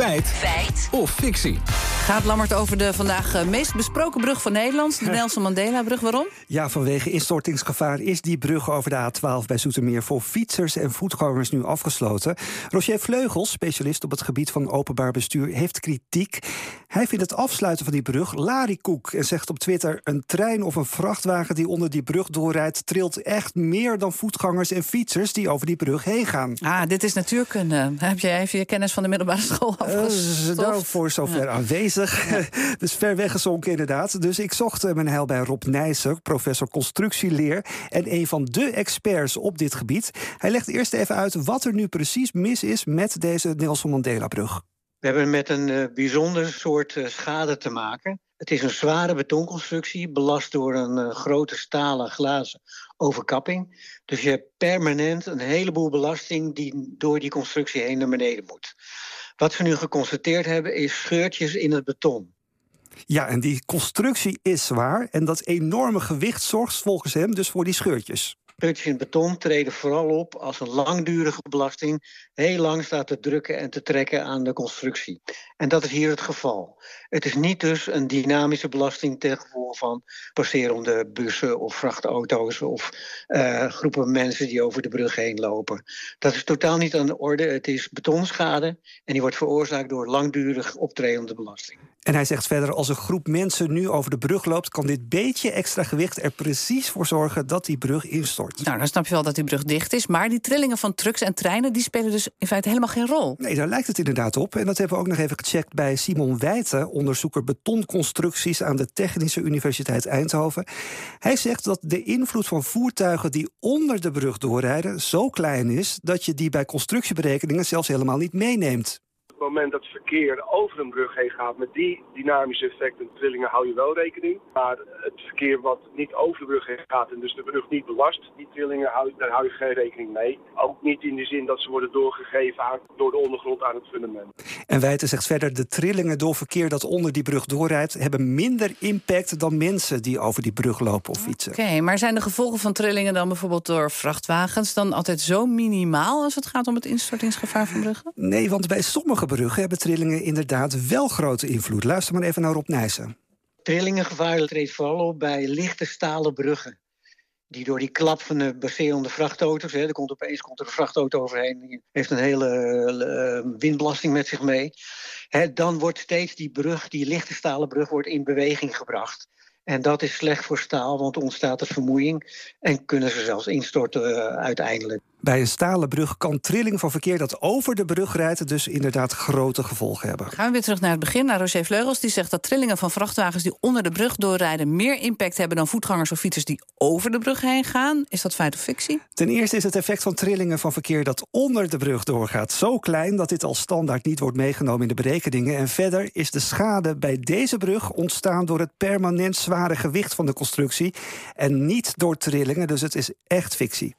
Feit. Feit. Of fictie. Gaat Lammert over de vandaag eh, meest besproken brug van Nederland, de Nelson Mandela-brug. Waarom? Ja, vanwege instortingsgevaar is die brug over de A12 bij Zoetermeer voor fietsers en voetgangers nu afgesloten. Roger Vleugels, specialist op het gebied van openbaar bestuur, heeft kritiek. Hij vindt het afsluiten van die brug larikoek en zegt op Twitter: een trein of een vrachtwagen die onder die brug doorrijdt, trilt echt meer dan voetgangers en fietsers die over die brug heen gaan. Ah, dit is natuurkunde. Heb jij even je kennis van de middelbare school Eh, afgestoft? nou, voor zover aanwezig. dus ver weggezonken inderdaad. Dus ik zocht eh, mijn heil bij Rob Nijssen, professor constructieleer... en een van de experts op dit gebied. Hij legt eerst even uit wat er nu precies mis is... met deze Nelson Mandela-brug. We hebben met een uh, bijzonder soort uh, schade te maken. Het is een zware betonconstructie, belast door een uh, grote stalen glazen overkapping. Dus je hebt permanent een heleboel belasting die door die constructie heen naar beneden moet. Wat we nu geconstateerd hebben is scheurtjes in het beton. Ja, en die constructie is zwaar en dat enorme gewicht zorgt volgens hem dus voor die scheurtjes. Scheurtjes in beton treden vooral op als een langdurige belasting heel lang staat te drukken en te trekken aan de constructie. En dat is hier het geval. Het is niet dus een dynamische belasting ten gevolge van passerende bussen of vrachtauto's of uh, groepen mensen die over de brug heen lopen. Dat is totaal niet aan de orde. Het is betonschade en die wordt veroorzaakt door langdurig optredende belasting. En hij zegt verder, als een groep mensen nu over de brug loopt... kan dit beetje extra gewicht er precies voor zorgen dat die brug instort. Nou, dan snap je wel dat die brug dicht is. Maar die trillingen van trucks en treinen... die spelen dus in feite helemaal geen rol. Nee, daar lijkt het inderdaad op. En dat hebben we ook nog even gecheckt bij Simon Wijten... onderzoeker betonconstructies aan de Technische Universiteit Eindhoven. Hij zegt dat de invloed van voertuigen die onder de brug doorrijden... zo klein is dat je die bij constructieberekeningen zelfs helemaal niet meeneemt moment dat het verkeer over een brug heen gaat, met die dynamische effecten, trillingen, hou je wel rekening. Maar het verkeer wat niet over de brug heen gaat en dus de brug niet belast, die trillingen, hou, daar hou je geen rekening mee. Ook niet in de zin dat ze worden doorgegeven aan, door de ondergrond aan het fundament. En Wijten zegt verder, de trillingen door verkeer dat onder die brug doorrijdt, hebben minder impact dan mensen die over die brug lopen of fietsen. Oké, okay, maar zijn de gevolgen van trillingen dan bijvoorbeeld door vrachtwagens dan altijd zo minimaal als het gaat om het instortingsgevaar van bruggen? Nee, want bij sommige bruggen hebben trillingen inderdaad wel grote invloed. Luister maar even naar Rob Nijssen. Trillingengevaar treedt vooral op bij lichte stalen bruggen. Die door die klap van de baserende vrachtauto's... Hè, er komt opeens komt er een vrachtauto overheen... heeft een hele uh, windbelasting met zich mee. Hè, dan wordt steeds die brug, die lichte stalen brug... wordt in beweging gebracht. En dat is slecht voor staal, want ontstaat er vermoeiing... en kunnen ze zelfs instorten uh, uiteindelijk. Bij een stalen brug kan trilling van verkeer dat over de brug rijdt... dus inderdaad grote gevolgen hebben. Gaan we weer terug naar het begin, naar Roger Vleugels. Die zegt dat trillingen van vrachtwagens die onder de brug doorrijden... meer impact hebben dan voetgangers of fietsers die over de brug heen gaan. Is dat feit of fictie? Ten eerste is het effect van trillingen van verkeer dat onder de brug doorgaat... zo klein dat dit als standaard niet wordt meegenomen in de berekeningen. En verder is de schade bij deze brug ontstaan... door het permanent zware gewicht van de constructie... en niet door trillingen, dus het is echt fictie.